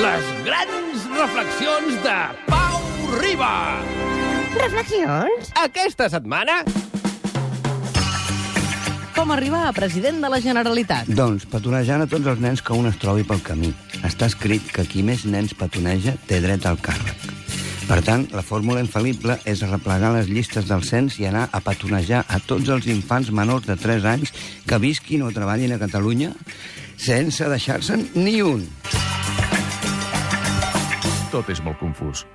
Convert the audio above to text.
Les grans reflexions de Pau Riba. Reflexions? Aquesta setmana... Com arribar a president de la Generalitat? Doncs petonejant a tots els nens que un es trobi pel camí. Està escrit que qui més nens petoneja té dret al càrrec. Per tant, la fórmula infal·lible és replegar les llistes del cens i anar a petonejar a tots els infants menors de 3 anys que visquin o treballin a Catalunya sense deixar-se'n ni un. Tot és molt confús.